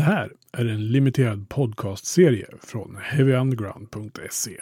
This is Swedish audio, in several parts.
Det här är en limiterad podcastserie från heavyunderground.se.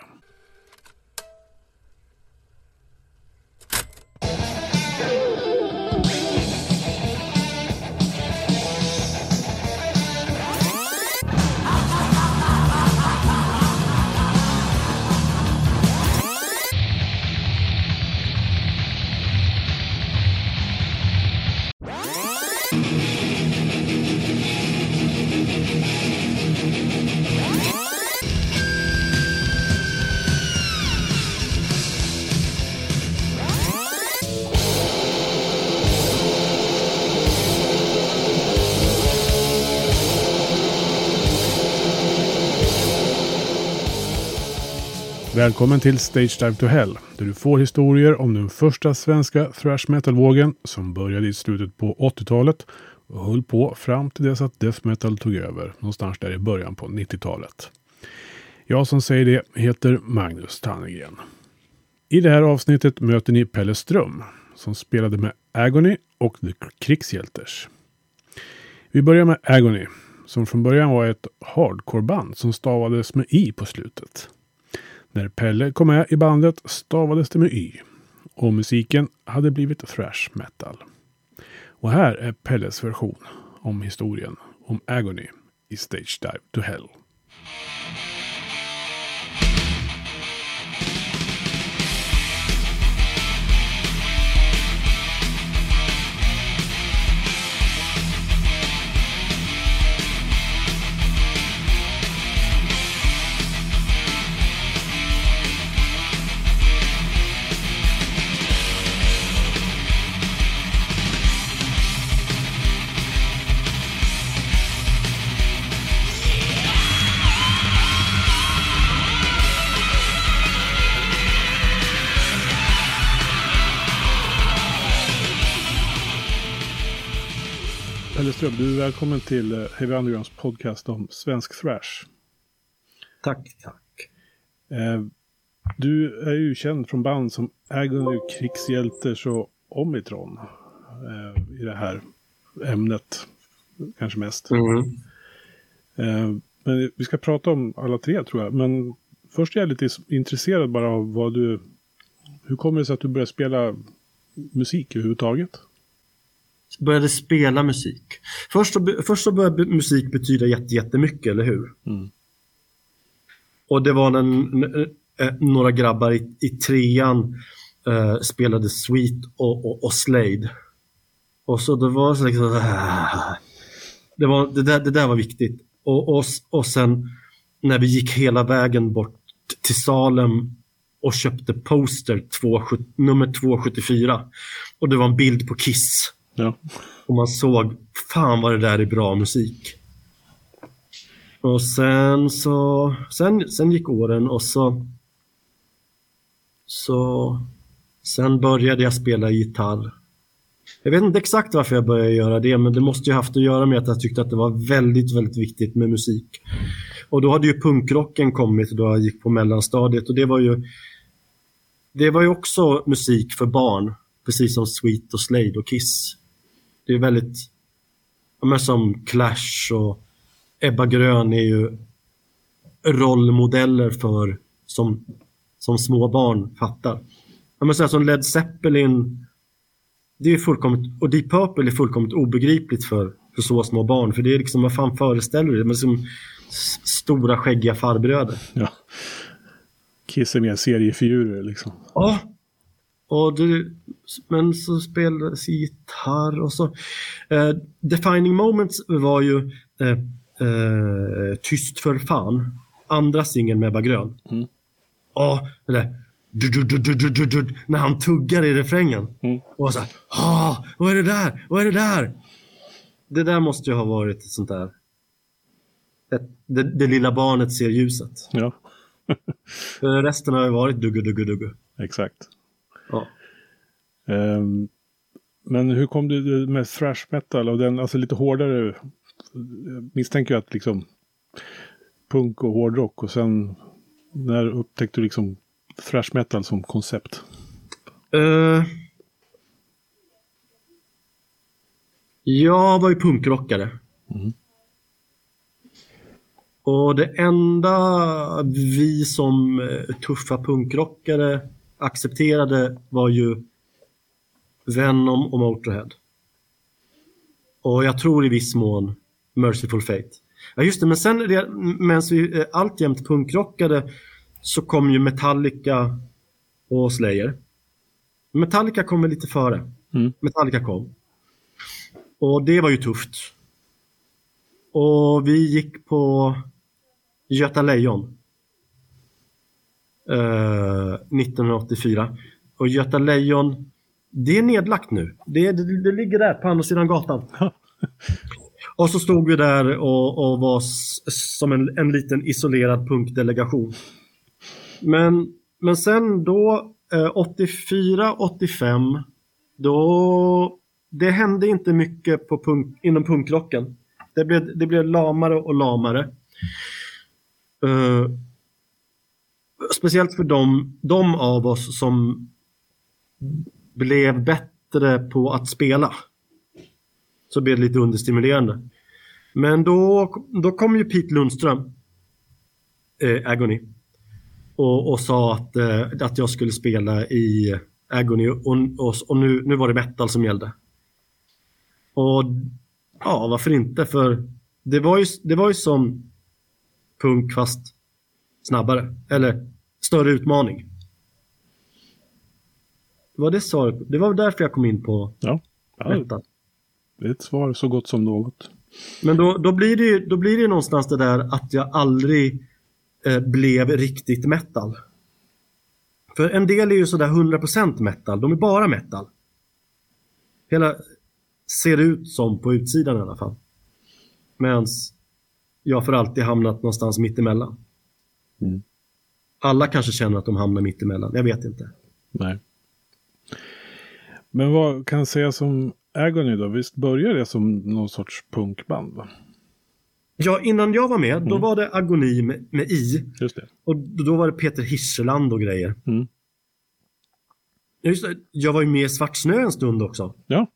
Välkommen till Stage Dive to Hell, där du får historier om den första svenska thrash metal-vågen som började i slutet på 80-talet och höll på fram till dess att death metal tog över, någonstans där i början på 90-talet. Jag som säger det heter Magnus Tannegren. I det här avsnittet möter ni Pelle Ström, som spelade med Agony och The Krigshjälters. Vi börjar med Agony, som från början var ett hardcore-band som stavades med i på slutet. När Pelle kom med i bandet stavades det med Y. Och musiken hade blivit thrash metal. Och här är Pelles version om historien om Agony i Stage Dive to Hell. Pelle Ström, du är välkommen till eh, Heavy Undergrounds podcast om svensk thrash. Tack, tack. Eh, du är ju känd från band som Agony, Krigshjälters och Omitron. Eh, I det här ämnet, kanske mest. Mm. Men vi ska prata om alla tre tror jag. Men först är jag lite intresserad bara av vad du... Hur kommer det sig att du började spela musik överhuvudtaget? Började spela musik. Först så, först så började musik betyda jätte, jättemycket, eller hur? Mm. Och det var när äh, några grabbar i, i trean äh, spelade Sweet och, och, och, Slade. Och så det var så liksom, det, var, det, där, det där var viktigt. Och, och, och sen när vi gick hela vägen bort till Salem och köpte poster 2, nummer 274. Och det var en bild på Kiss. Ja. Och man såg, fan vad det där är bra musik. Och sen så, sen, sen gick åren och så, så, sen började jag spela gitarr. Jag vet inte exakt varför jag började göra det, men det måste ju haft att göra med att jag tyckte att det var väldigt, väldigt viktigt med musik. Och då hade ju punkrocken kommit då jag gick på mellanstadiet och det var ju, det var ju också musik för barn, precis som Sweet och Slade och Kiss det är väldigt, men som Clash och Ebba Grön är ju rollmodeller för som, som små barn fattar. Men så som Led Zeppelin, det är fullkomligt, och Deep Purple är fullkomligt obegripligt för, för så små barn. För det är liksom, vad fan föreställer du dig? som stora skäggiga farbröder. Ja. Kiss är mer seriefigurer liksom. Ja, och det, men så spelades gitarr och så. Eh, Defining Moments var ju eh, eh, Tyst för fan. Andra singeln med Ebba Grön. Mm. Och det där, du, du, du, när han tuggar i refrängen. Mm. Och så här, ah, vad är det där? Vad är det där? Det där måste ju ha varit ett sånt där. Ett, det, det lilla barnet ser ljuset. Ja. Resten har ju varit duggu, duggu, duggu. Exakt. Ja. Um, men hur kom du med thrash metal och den, alltså lite hårdare, jag misstänker jag att liksom punk och hårdrock och sen när upptäckte du liksom thrash metal som koncept? Uh, jag var ju punkrockare. Mm. Och det enda vi som eh, tuffa punkrockare accepterade var ju Venom och Motorhead. Och jag tror i viss mån Merciful Fate. Ja just det, men sen medan vi eh, alltjämt punkrockade så kom ju Metallica och Slayer. Metallica kom lite före. Mm. Metallica kom. Och det var ju tufft. Och vi gick på Göta Lejon. Eh, 1984. Och Göta Lejon, det är nedlagt nu. Det, det, det ligger där på andra sidan gatan. och så stod vi där och, och var som en, en liten isolerad punkdelegation. Men, men sen då, eh, 84, 85, då det hände inte mycket på punk, inom punkrocken. Det blev, det blev lamare och lamare. Uh, speciellt för de, de av oss som blev bättre på att spela. Så blev det lite understimulerande. Men då, då kom ju Pete Lundström, eh, Agony, och, och sa att, eh, att jag skulle spela i Agony och, och, och nu, nu var det metal som gällde. Och ja, varför inte? För det var ju, det var ju som punk fast snabbare. Eller större utmaning. Det var det svaret. Det var därför jag kom in på ja, ja, Det är ett svar så gott som något. Men då, då, blir det ju, då blir det någonstans det där att jag aldrig eh, blev riktigt metal. För en del är ju sådär 100% metal. De är bara metal. Hela, ser ut som på utsidan i alla fall. Medan jag för alltid hamnat någonstans mittemellan. Mm. Alla kanske känner att de hamnar mittemellan, jag vet inte. Nej. Men vad kan sägas om Agony då? Visst började det som någon sorts punkband? Va? Ja, innan jag var med, mm. då var det Agoni med, med I. Just det. Och då var det Peter Hirseland och grejer. Mm. Just det, jag var ju med i Svartsnö en stund också. Ja.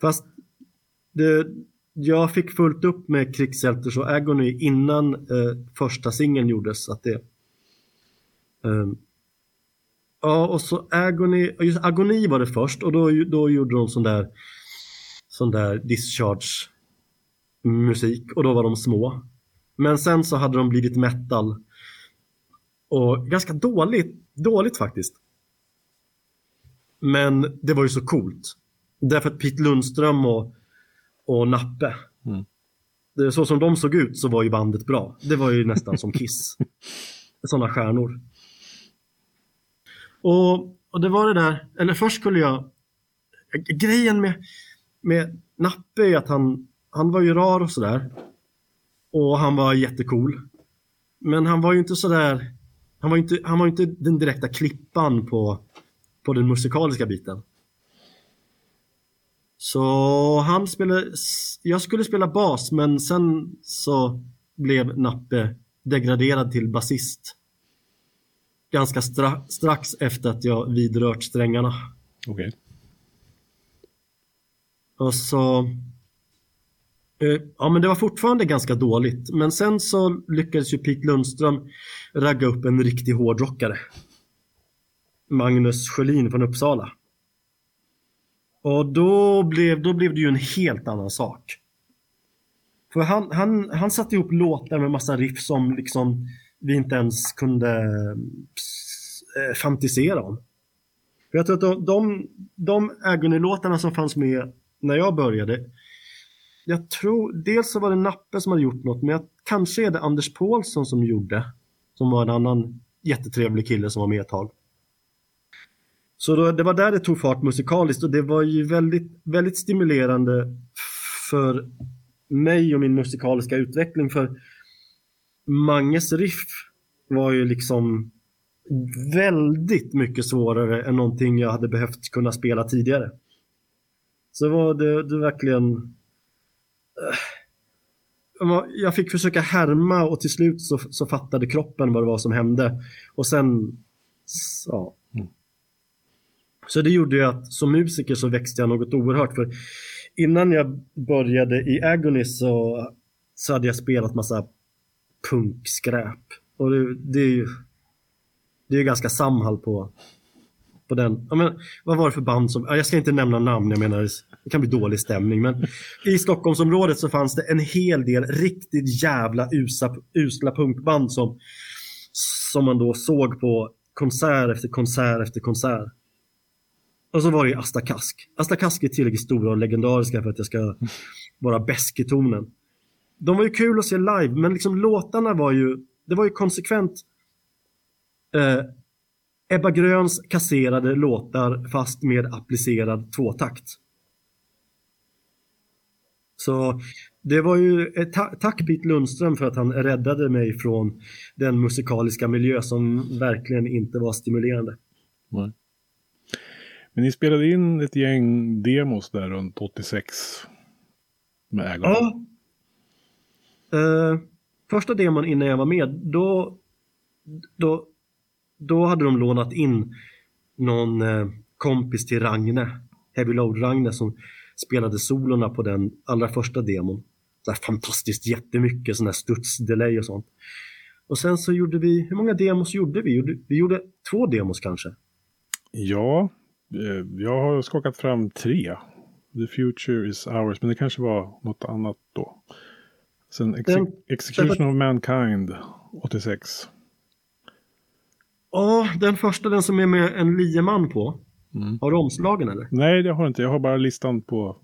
Fast det, jag fick fullt upp med krigshjältar och Agony innan eh, första singeln gjordes. Att det, eh, ja, och så Agony, just Agony var det först och då, då gjorde de sån där, sån där discharge musik och då var de små. Men sen så hade de blivit metal och ganska dåligt, dåligt faktiskt. Men det var ju så coolt. Därför att Pete Lundström och, och Nappe, mm. det, så som de såg ut så var ju bandet bra. Det var ju nästan som Kiss. Sådana stjärnor. Och, och det var det där, eller först skulle jag, grejen med, med Nappe är att han, han var ju rar och sådär. Och han var jättecool. Men han var ju inte sådär, han var ju inte, han var inte den direkta klippan på, på den musikaliska biten. Så han spelade, jag skulle spela bas men sen så blev Nappe degraderad till basist. Ganska stra strax efter att jag vidrört strängarna. Okej. Okay. Och så... Eh, ja men det var fortfarande ganska dåligt. Men sen så lyckades ju Pete Lundström ragga upp en riktig hårdrockare. Magnus Sjölin från Uppsala. Och då blev, då blev det ju en helt annan sak. För han, han, han satte ihop låtar med massa riff som liksom vi inte ens kunde eh, fantisera om. För jag tror att de, de, de Agony-låtarna som fanns med när jag började, jag tror, dels så var det Nappe som hade gjort något, men jag, kanske är det Anders Paulsson som gjorde, som var en annan jättetrevlig kille som var med ett tag. Så då, det var där det tog fart musikaliskt och det var ju väldigt, väldigt stimulerande för mig och min musikaliska utveckling för Manges riff var ju liksom väldigt mycket svårare än någonting jag hade behövt kunna spela tidigare. Så var det, det verkligen... Eh, jag fick försöka härma och till slut så, så fattade kroppen vad det var som hände. Och sen... Ja, så det gjorde ju att som musiker så växte jag något oerhört. För innan jag började i Agony så, så hade jag spelat massa punkskräp. Och det, det är ju det är ganska Samhall på, på den. Ja, men, vad var det för band som, jag ska inte nämna namn, jag menar det kan bli dålig stämning. Men i Stockholmsområdet så fanns det en hel del riktigt jävla usa, usla punkband som, som man då såg på konsert efter konsert efter konsert. Och så var det ju Asta Kask. Asta Kask är tillräckligt stora och legendariska för att jag ska vara bäsk i tonen. De var ju kul att se live, men liksom låtarna var ju, det var ju konsekvent eh, Ebba Gröns kasserade låtar fast med applicerad tvåtakt. Så det var ju ett ta tack Pete Lundström för att han räddade mig från den musikaliska miljö som verkligen inte var stimulerande. Nej. Men ni spelade in ett gäng demos där runt 86 med ägarna. Ja. Uh, första demon innan jag var med, då, då, då hade de lånat in någon uh, kompis till Ragne, Heavy Load-Ragne som spelade solorna på den allra första demon. Så fantastiskt jättemycket sån här studsdelay och sånt. Och sen så gjorde vi, hur många demos gjorde vi? Vi gjorde två demos kanske. Ja, jag har skakat fram tre. The future is ours, men det kanske var något annat då. Sen exe den, Execution den, of Mankind 86. Ja, den första, den som är med en lieman på. Mm. Har du omslagen eller? Nej, det har jag inte. Jag har bara listan på.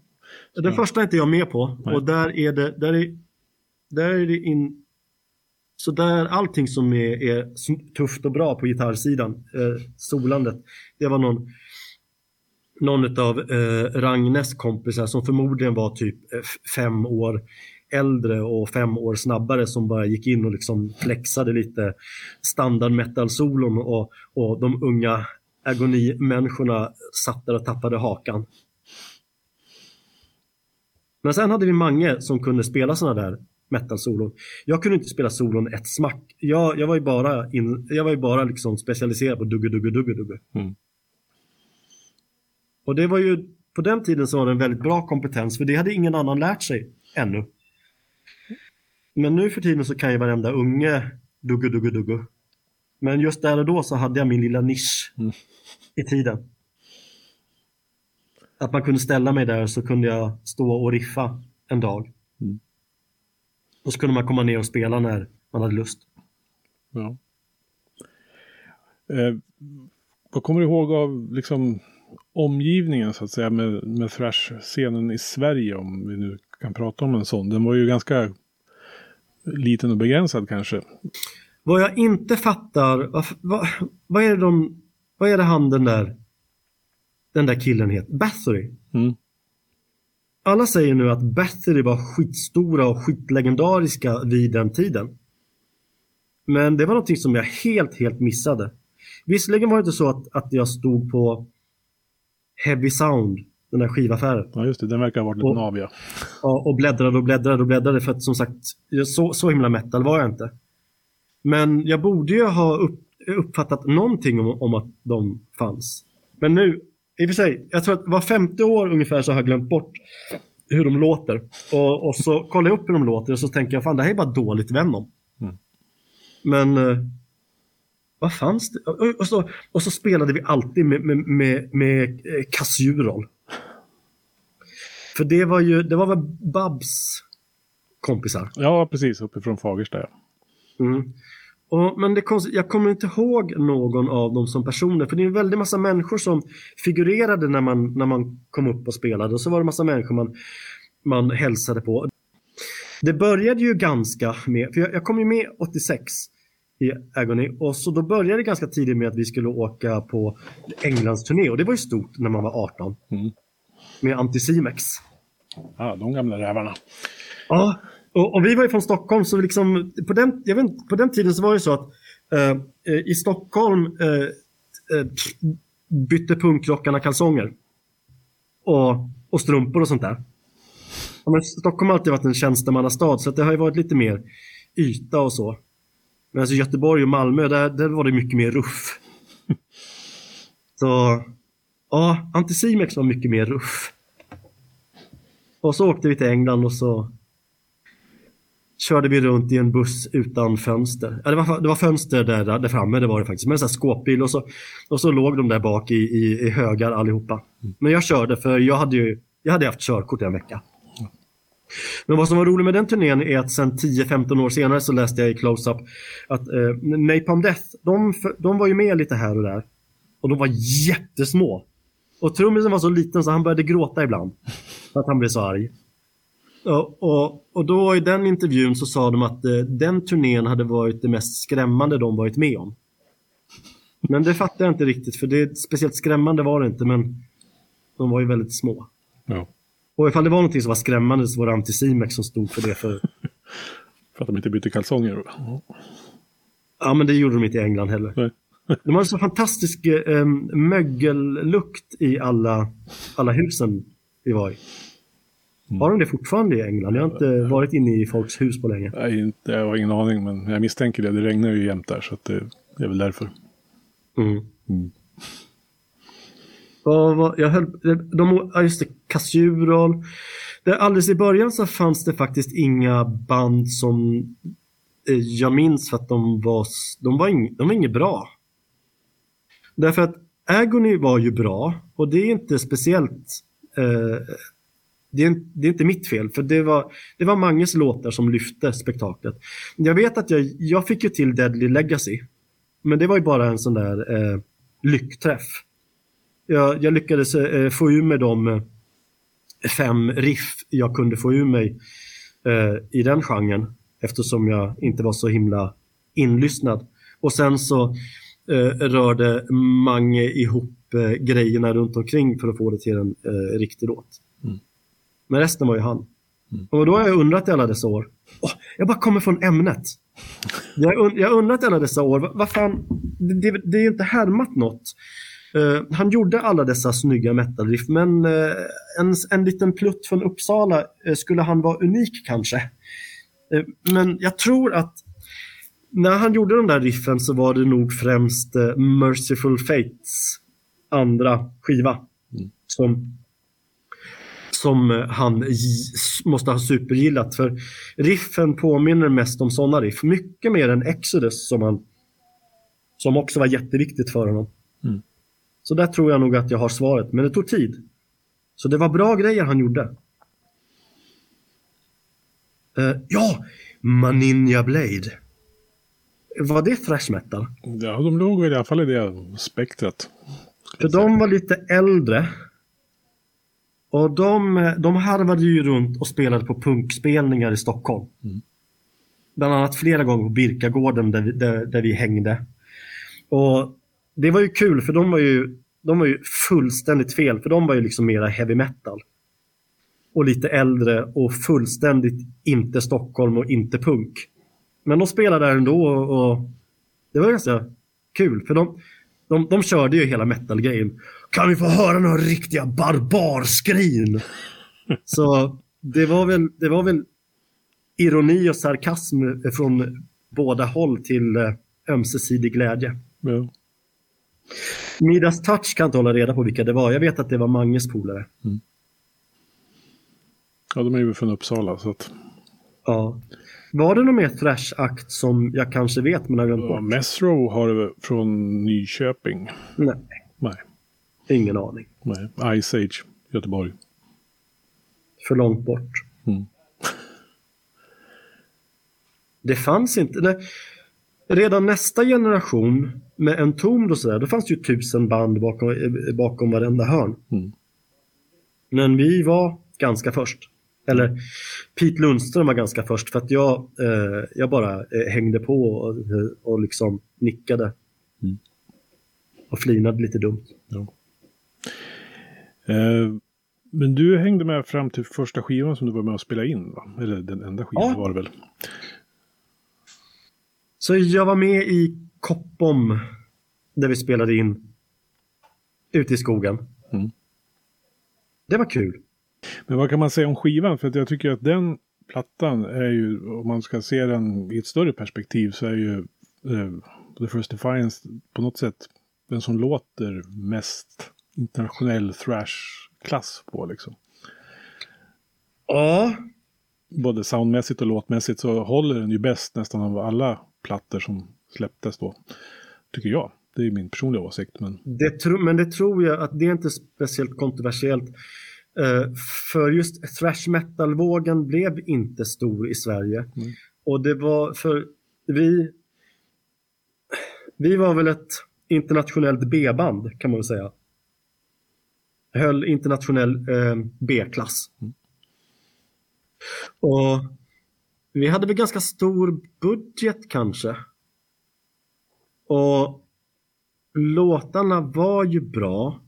Den första är inte jag med på. Nej. Och där är det, där är, där är det in... Så där allting som är, är tufft och bra på gitarrsidan, eh, solandet, det var någon någon av eh, Ragnes kompisar som förmodligen var typ eh, fem år äldre och fem år snabbare som bara gick in och liksom flexade lite standard metal-solon och, och de unga agonimänniskorna satt där och tappade hakan. Men sen hade vi Mange som kunde spela sådana där metal-solon. Jag kunde inte spela solon ett smack. Jag, jag var ju bara, in, jag var ju bara liksom specialiserad på dugge, dugge, dugge, dugge. Mm. Och det var ju, på den tiden så var det en väldigt bra kompetens för det hade ingen annan lärt sig ännu. Men nu för tiden så kan ju varenda unge dugge, dugge, dugge. Men just där och då så hade jag min lilla nisch mm. i tiden. Att man kunde ställa mig där så kunde jag stå och riffa en dag. Mm. Och så kunde man komma ner och spela när man hade lust. Ja. Eh, vad kommer du ihåg av liksom omgivningen så att säga med, med thrash-scenen i Sverige om vi nu kan prata om en sån. Den var ju ganska liten och begränsad kanske. Vad jag inte fattar, vad, vad, vad, är det de, vad är det han den där, den där killen heter? Bathory? Mm. Alla säger nu att Bathory var skitstora och skitlegendariska vid den tiden. Men det var någonting som jag helt, helt missade. Visserligen var det inte så att, att jag stod på Heavy Sound, den där skivaffären. Ja just det, den verkar ha varit lite naviga. Ja, och bläddrade och bläddrade och bläddrade för att som sagt, så, så himla metal var jag inte. Men jag borde ju ha upp, uppfattat någonting om, om att de fanns. Men nu, i och för sig, jag tror att var femte år ungefär så har jag glömt bort hur de låter. Och, och så kollar jag upp hur de låter och så tänker jag, fan det här är bara dåligt Venom. Mm. Men eh, vad fanns det? Och, så, och så spelade vi alltid med, med, med, med kassjurol. För det var ju, det var väl Babs kompisar? Ja, precis. Uppifrån Fagersta. Mm. Och, men det jag kommer inte ihåg någon av dem som personer, för det är en väldig massa människor som figurerade när man, när man kom upp och spelade. Och så var det en massa människor man, man hälsade på. Det började ju ganska med, för jag, jag kom ju med 86 i Agony. Och så då började det ganska tidigt med att vi skulle åka på Englands turné och det var ju stort när man var 18. Mm. Med Anticimex. Ja, de gamla rävarna. Ja, och, och, vi var ju från Stockholm så liksom, på, den, jag vet, på den tiden så var det så att uh, i Stockholm uh, uh, bytte punkrockarna kalsonger. Och, och strumpor och sånt där. Ja, men Stockholm har alltid varit en tjänstemannastad så det har ju varit lite mer yta och så. Men alltså Göteborg och Malmö, där, där var det mycket mer ruff. Så ja, Anticimex var mycket mer ruff. Och så åkte vi till England och så körde vi runt i en buss utan fönster. Ja, det, var, det var fönster där, där framme, det var det faktiskt. Men en sån här skåpbil och så, och så låg de där bak i, i, i högar allihopa. Men jag körde för jag hade ju jag hade haft körkort i en vecka. Men vad som var roligt med den turnén är att sen 10-15 år senare så läste jag i Close-Up att eh, Napalm Death, de, de var ju med lite här och där. Och de var jättesmå. Och trummisen var så liten så han började gråta ibland. För att han blev så arg. Och, och, och då i den intervjun så sa de att eh, den turnén hade varit det mest skrämmande de varit med om. Men det fattar jag inte riktigt för det, speciellt skrämmande var det inte men de var ju väldigt små. Ja. Och ifall det var någonting som var skrämmande så var det Anticimex som stod för det. För, för att de inte bytte kalsonger? Ja, men det gjorde de inte i England heller. Nej. De har så fantastisk eh, mögellukt i alla, alla husen vi var i. Mm. Har de det fortfarande i England? Jag har inte varit inne i folks hus på länge. Nej, inte, jag har ingen aning, men jag misstänker det. Det regnar ju jämt där, så det, det är väl därför. Mm. Mm. Vad, jag höll, de, ja just det, Casurol. Det, alldeles i början så fanns det faktiskt inga band som eh, jag minns för att de var, de var, ing, de var inget bra. Därför att Agony var ju bra och det är inte speciellt eh, det är, det är, inte mitt fel, för det var, det var Manges låtar som lyfte spektaklet. Jag vet att jag, jag fick ju till Deadly Legacy, men det var ju bara en sån där eh, lyckträff jag, jag lyckades eh, få ur mig de eh, fem riff jag kunde få ur mig eh, i den genren eftersom jag inte var så himla inlyssnad. Och sen så eh, rörde Mange ihop eh, grejerna runt omkring för att få det till en riktig låt. Mm. Men resten var ju han. Mm. Och då har jag undrat i alla dessa år. Oh, jag bara kommer från ämnet. Jag har undrat i alla dessa år, vad fan, det, det, det är inte härmat något. Uh, han gjorde alla dessa snygga metalriff men uh, en, en liten plutt från Uppsala uh, skulle han vara unik kanske. men jag tror att när han gjorde de där riffen så var det nog främst Merciful Fates andra skiva mm. som, som han måste ha supergillat. För riffen påminner mest om sådana riff, mycket mer än Exodus som, han, som också var jätteviktigt för honom. Mm. Så där tror jag nog att jag har svaret, men det tog tid. Så det var bra grejer han gjorde. Uh, ja, Maninja Blade. Var det thrash metal? Ja, de låg i alla fall i det spektrat. För de var lite äldre. Och de, de harvade ju runt och spelade på punkspelningar i Stockholm. Mm. Bland annat flera gånger på Birkagården där vi, där, där vi hängde. Och det var ju kul för de var ju, de var ju fullständigt fel för de var ju liksom mera heavy metal. Och lite äldre och fullständigt inte Stockholm och inte punk. Men de spelade där ändå och, och det var ganska kul för de, de, de körde ju hela metal-grejen. Kan vi få höra några riktiga barbarskrin? Så det var, väl, det var väl ironi och sarkasm från båda håll till eh, ömsesidig glädje. Ja. Midas Touch kan inte hålla reda på vilka det var. Jag vet att det var Manges polare. Mm. Ja, de är ju från Uppsala. Så att... Ja. Var det någon mer Thrash-akt som jag kanske vet men har glömt bort? Ja, Mesro har det från Nyköping. Nej. Nej. Ingen aning. Nej. Ice Age, Göteborg. För långt bort. Mm. det fanns inte. Det, redan nästa generation med en tom och sådär, då fanns det ju tusen band bakom, bakom varenda hörn. Mm. Men vi var ganska först. Eller Pete Lundström var ganska först för att jag, eh, jag bara eh, hängde på och, och liksom nickade. Mm. Och flinade lite dumt. Ja. Eh, men du hängde med fram till första skivan som du var med att spela in va? Eller den enda skivan ja. var det väl? Så jag var med i Koppom där vi spelade in ute i skogen. Mm. Det var kul. Men vad kan man säga om skivan? För att jag tycker att den plattan är ju, om man ska se den i ett större perspektiv så är ju uh, The First Defiance på något sätt den som låter mest internationell thrash-klass på liksom. Ja, både soundmässigt och låtmässigt så håller den ju bäst nästan av alla plattor som släpptes då. Tycker jag. Det är min personliga åsikt. Men det, tro, men det tror jag att det är inte speciellt kontroversiellt. Uh, för just thrash metal-vågen blev inte stor i Sverige. Mm. Och det var för vi vi var väl ett internationellt B-band kan man väl säga. Höll internationell eh, B-klass. Mm. Och vi hade väl ganska stor budget kanske. Och låtarna var ju bra.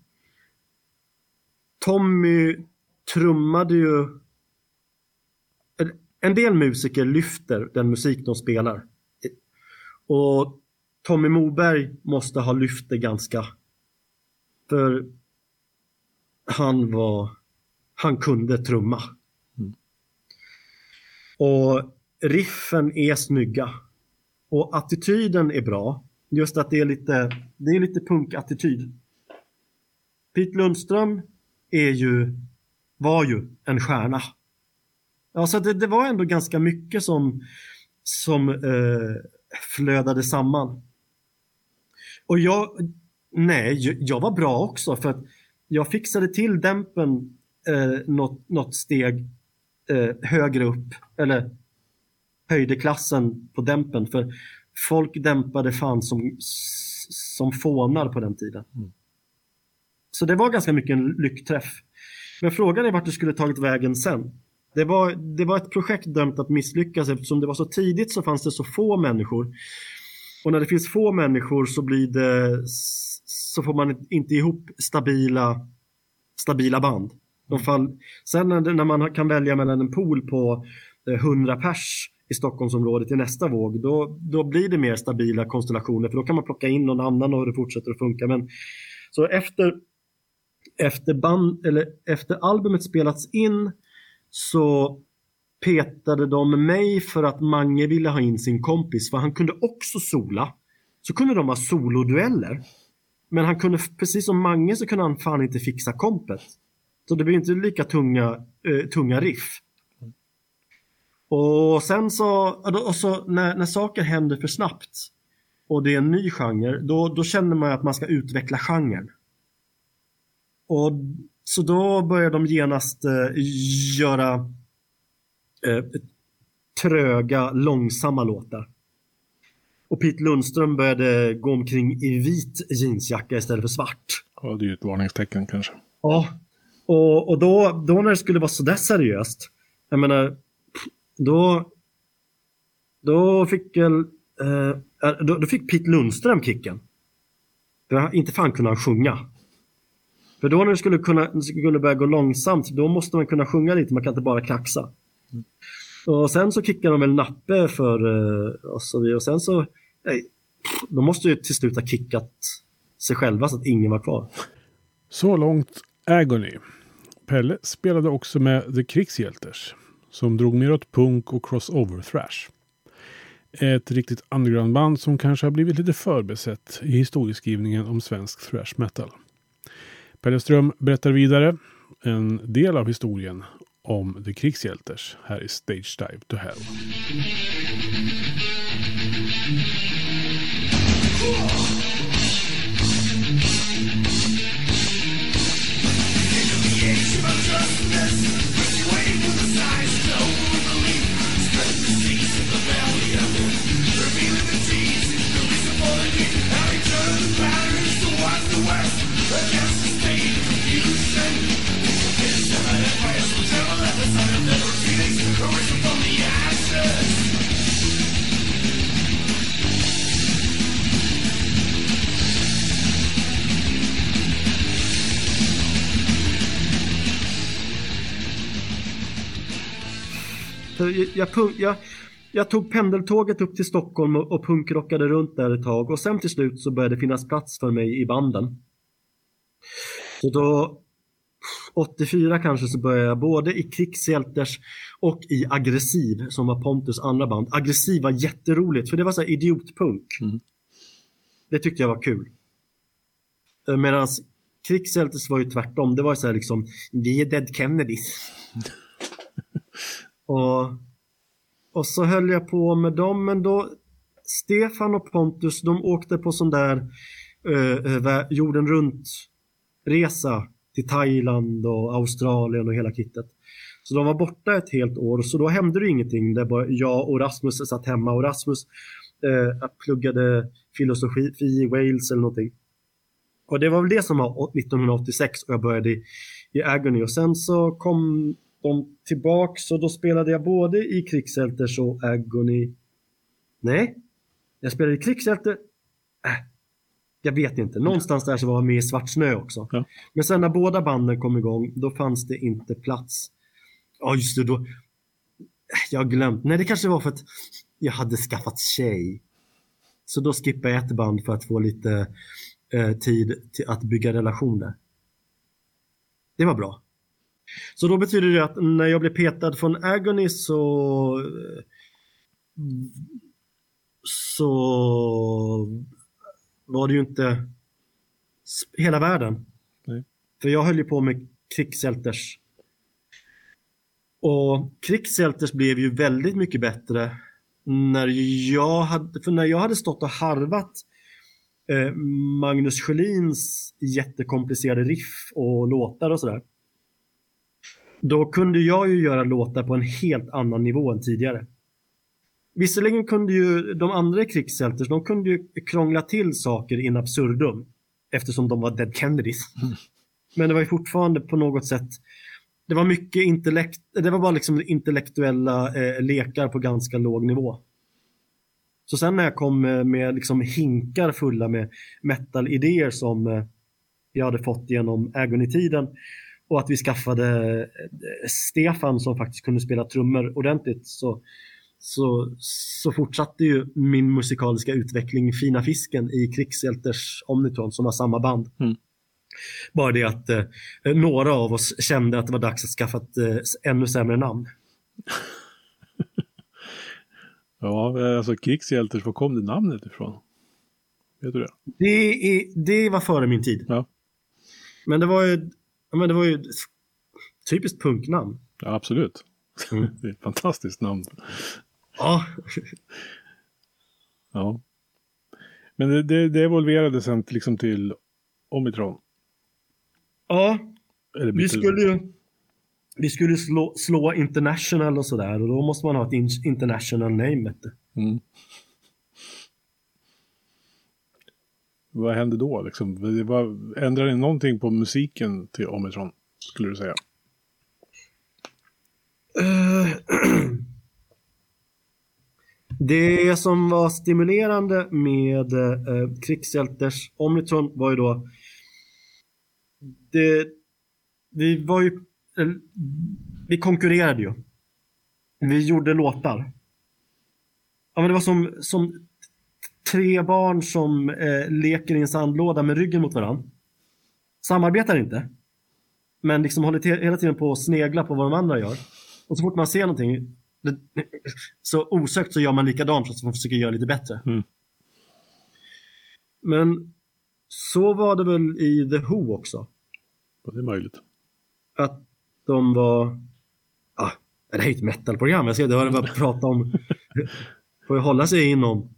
Tommy trummade ju... En del musiker lyfter den musik de spelar. Och Tommy Moberg måste ha lyft det ganska. För han var... Han kunde trumma. Mm. Och riffen är snygga. Och attityden är bra. Just att det är lite, det är lite punkattityd. Pete Lundström är ju, var ju en stjärna. Alltså det, det var ändå ganska mycket som, som eh, flödade samman. Och jag, nej, jag var bra också för att jag fixade till dämpen eh, något, något steg eh, högre upp, eller höjde klassen på dämpen. För folk dämpade fan som, som fånar på den tiden. Mm. Så det var ganska mycket en lyckträff. Men frågan är vart det skulle tagit vägen sen. Det var, det var ett projekt dömt att misslyckas eftersom det var så tidigt så fanns det så få människor. Och när det finns få människor så blir det så får man inte ihop stabila, stabila band. De fall, sen när man kan välja mellan en pool på 100 eh, pers i Stockholmsområdet i nästa våg, då, då blir det mer stabila konstellationer för då kan man plocka in någon annan och det fortsätter att funka. Men, så efter, efter, band, eller efter albumet spelats in så petade de mig för att Mange ville ha in sin kompis för han kunde också sola. Så kunde de ha solodueller. Men han kunde, precis som Mange så kunde han fan inte fixa kompet. Så det blir inte lika tunga, eh, tunga riff. Och sen så, och så när, när saker händer för snabbt och det är en ny genre, då, då känner man att man ska utveckla genren. Och, så då börjar de genast uh, göra eh, tröga, långsamma låtar. Och Pete Lundström började gå omkring i vit jeansjacka istället för svart. Ja, det är ju ett varningstecken kanske. Ja, och, och då, då när det skulle vara sådär seriöst, jag menar, då, då fick väl, eh, då, då, fick Pete Lundström kicken. För inte fan kunde han sjunga. För då när det skulle kunna, skulle börja gå långsamt, då måste man kunna sjunga lite, man kan inte bara kaxa. Och sen så kickade de väl nappe för eh, och vi och sen så, nej, de måste ju till slut ha kickat sig själva så att ingen var kvar. Så långt Agony. Pelle spelade också med The Krigshjälters som drog mer åt punk och crossover thrash. Ett riktigt undergroundband som kanske har blivit lite förbesett i historieskrivningen om svensk thrash metal. Pelle Ström berättar vidare en del av historien om The Krigshjälters här i Stage Dive to Hell. Jag, jag, jag, jag, tog pendeltåget upp till Stockholm och, och punkrockade runt där ett tag och sen till slut så började det finnas plats för mig i banden. Så då 84 kanske så började jag både i Krigshjälters och i Aggressiv som var Pontus andra band. Aggressiv var jätteroligt för det var så idiotpunk. Mm. Det tyckte jag var kul. Eh, Medan Krigshjälters var ju tvärtom. Det var så här liksom, vi är Dead Kennedys. Och, och så höll jag på med dem, men då Stefan och Pontus, de åkte på sån där eh, eh jorden runt-resa till Thailand och Australien och hela kittet. Så de var borta ett helt år, så då hände det ingenting. Där bara jag och Rasmus satt hemma och Rasmus eh, pluggade filosofi i Wales eller någonting. Och det var väl det som var 1986 och jag började i, i Agony. Och sen så kom de tillbaks och då spelade jag både i Krigshjälters och Agony. Nej, jag spelade i Krigshjälte. Äh, jag vet inte. Någonstans där så var jag med i Svart Snö också. Ja. Men sen när båda banden kom igång, då fanns det inte plats. Ja, just det. Då... Jag har glömt. Nej, det kanske var för att jag hade skaffat tjej. Så då skippade jag ett band för att få lite eh, tid till att bygga relationer. Det var bra. Så då betyder det att när jag blev petad från Agony så så var det ju inte hela världen. Nej. För jag höll ju på med krigshjälters. Och krigshjälters blev ju väldigt mycket bättre när jag hade, för när jag hade stått och harvat eh, Magnus Sjölins jättekomplicerade riff och låtar och sådär. Då kunde jag ju göra låtar på en helt annan nivå än tidigare. Visserligen kunde ju de andra krigshjälters, de kunde ju krångla till saker in absurdum. Eftersom de var dead Kennedys. Mm. Men det var ju fortfarande på något sätt det var mycket intellekt, det var bara liksom intellektuella eh, lekar på ganska låg nivå. Så sen när jag kom med, med liksom hinkar fulla med metal-idéer som eh, jag hade fått genom Agony-tiden och att vi skaffade eh, Stefan som faktiskt kunde spela trummor ordentligt så, så, så fortsatte ju min musikaliska utveckling Fina Fisken i Krigshjälters Omnitron som var samma band. Mm. Bara det att eh, några av oss kände att det var dags att skaffa ett eh, ännu sämre namn. ja, alltså krigshjälters, var kom det namnet ifrån? Vet du det? Det, är, det var före min tid. Ja. Men det var ju, men det var ju typiskt punknamn. Ja, absolut. Mm. det är ett fantastiskt namn. Ja. ja. Men det, det, det evolverade sen liksom till Omikron. Ja, vi skulle ju vi skulle slå, slå international och sådär och då måste man ha ett international name. Mm. Vad hände då? Liksom? Var, ändrade ni någonting på musiken till Omitron? skulle du säga? Eh, det som var stimulerande med eh, Krigshjälters Omnitron var ju då det, vi var ju, eh, vi konkurrerade ju. Vi gjorde låtar. Ja, men det var som, som tre barn som eh, leker i en sandlåda med ryggen mot varandra. Samarbetar inte. Men liksom håller hela tiden på att snegla på vad de andra gör. Och så fort man ser någonting så osökt så gör man likadant fast man försöker göra lite bättre. Mm. Men så var det väl i The Who också. Det är möjligt. Att de var... Ah, det här är ett metalprogram. Jag ser det har bara prata om... får ju hålla sig inom,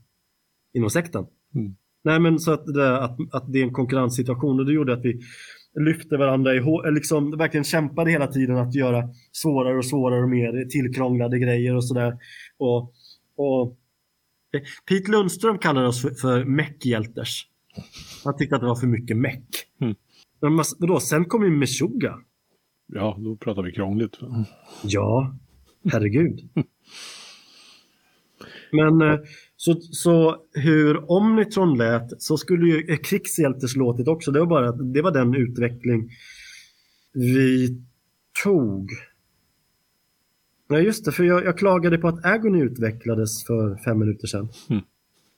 inom sekten. Mm. Nej men så att det, att, att det är en konkurrenssituation och det gjorde att vi lyfte varandra i liksom verkligen kämpade hela tiden att göra svårare och svårare och mer tillkrånglade grejer och sådär. Och, och Pete Lundström kallade oss för, för meckhjälters. Han tyckte att det var för mycket meck. Mm. Men vadå, sen kom ju Meshuggah. Ja, då pratar vi krångligt. Ja, herregud. Men eh, så, så hur Omnitron lät så skulle ju Krigshjältes låtit också. Det var bara det var den utveckling vi tog. Ja just det, för jag, jag klagade på att Agony utvecklades för fem minuter sedan. Mm.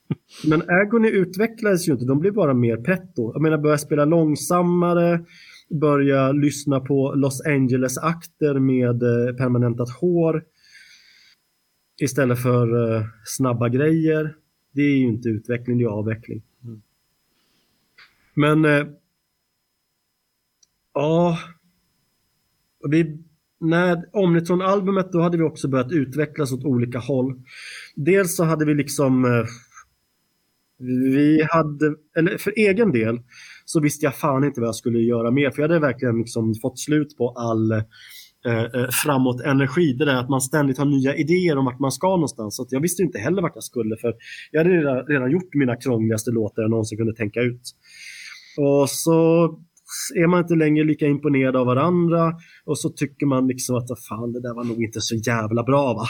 Men Agony utvecklades ju inte, de blev bara mer pretto. Jag menar, börja spela långsammare, börja lyssna på Los Angeles-akter med eh, permanentat hår istället för eh, snabba grejer. Det är ju inte utveckling, det är avveckling. Mm. Men eh, ja, vi, när Omnitron-albumet då hade vi också börjat utvecklas åt olika håll. Dels så hade vi liksom eh, vi hade, eller för egen del så visste jag fan inte vad jag skulle göra mer för jag hade verkligen liksom fått slut på all Eh, eh, framåt energi. Det där att man ständigt har nya idéer om vart man ska någonstans. Så jag visste inte heller vart jag skulle för jag hade redan, redan gjort mina krångligaste låtar jag någonsin kunde tänka ut. Och så är man inte längre lika imponerad av varandra och så tycker man liksom att fan det där var nog inte så jävla bra va.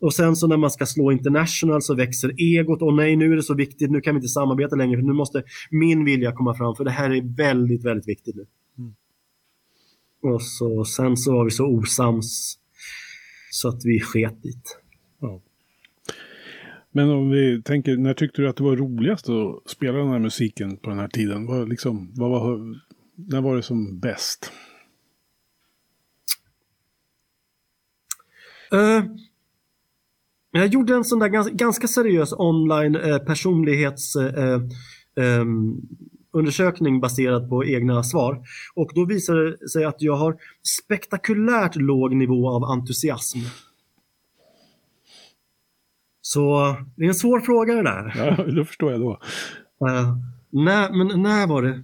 Och sen så när man ska slå international så växer egot. Och nej, nu är det så viktigt. Nu kan vi inte samarbeta längre. För nu måste min vilja komma fram. För det här är väldigt, väldigt viktigt nu. Och så, sen så var vi så osams så att vi sket dit. Ja. Men om vi tänker, när tyckte du att det var roligast att spela den här musiken på den här tiden? Vad, liksom, vad var, när var det som bäst? Uh, jag gjorde en sån där ganska, ganska seriös online eh, personlighetsundersökning eh, eh, baserad på egna svar. Och då visade det sig att jag har spektakulärt låg nivå av entusiasm. Så det är en svår fråga det där. Ja, det förstår jag då. Uh, när, men när var det?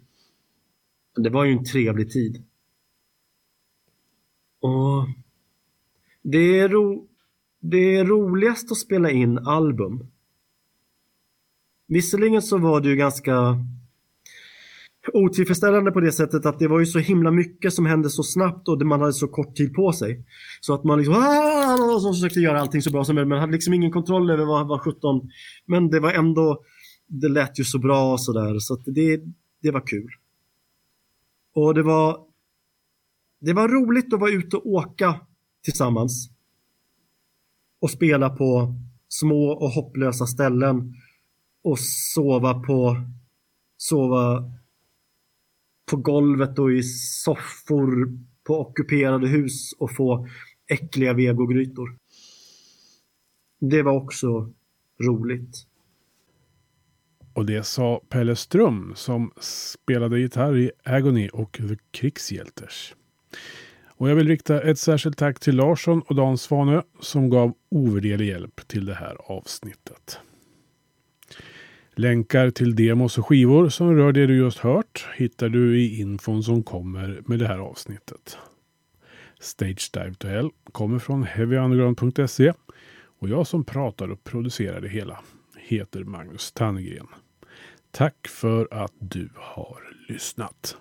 Det var ju en trevlig tid. Och det är ro det är roligast att spela in album. Visserligen så var det ju ganska otillfredsställande på det sättet att det var ju så himla mycket som hände så snabbt och man hade så kort tid på sig. Så att man liksom ah! så försökte göra allting så bra som möjligt men hade liksom ingen kontroll över vad, vad 17. Men det var ändå, det lät ju så bra och sådär så att det, det var kul. Och det var, det var roligt att vara ute och åka tillsammans och spela på små och hopplösa ställen och sova på sova på golvet och i soffor på ockuperade hus och få äckliga vegogrytor. Det var också roligt. Och det sa Pelle Ström som spelade gitarr i Agony och The Krigshjälters. Och jag vill rikta ett särskilt tack till Larsson och Dan Svanö som gav ovärderlig hjälp till det här avsnittet. Länkar till demos och skivor som rör det du just hört hittar du i infon som kommer med det här avsnittet. Stage Dive to Hell kommer från heavyunderground.se och jag som pratar och producerar det hela heter Magnus Tannegren. Tack för att du har lyssnat.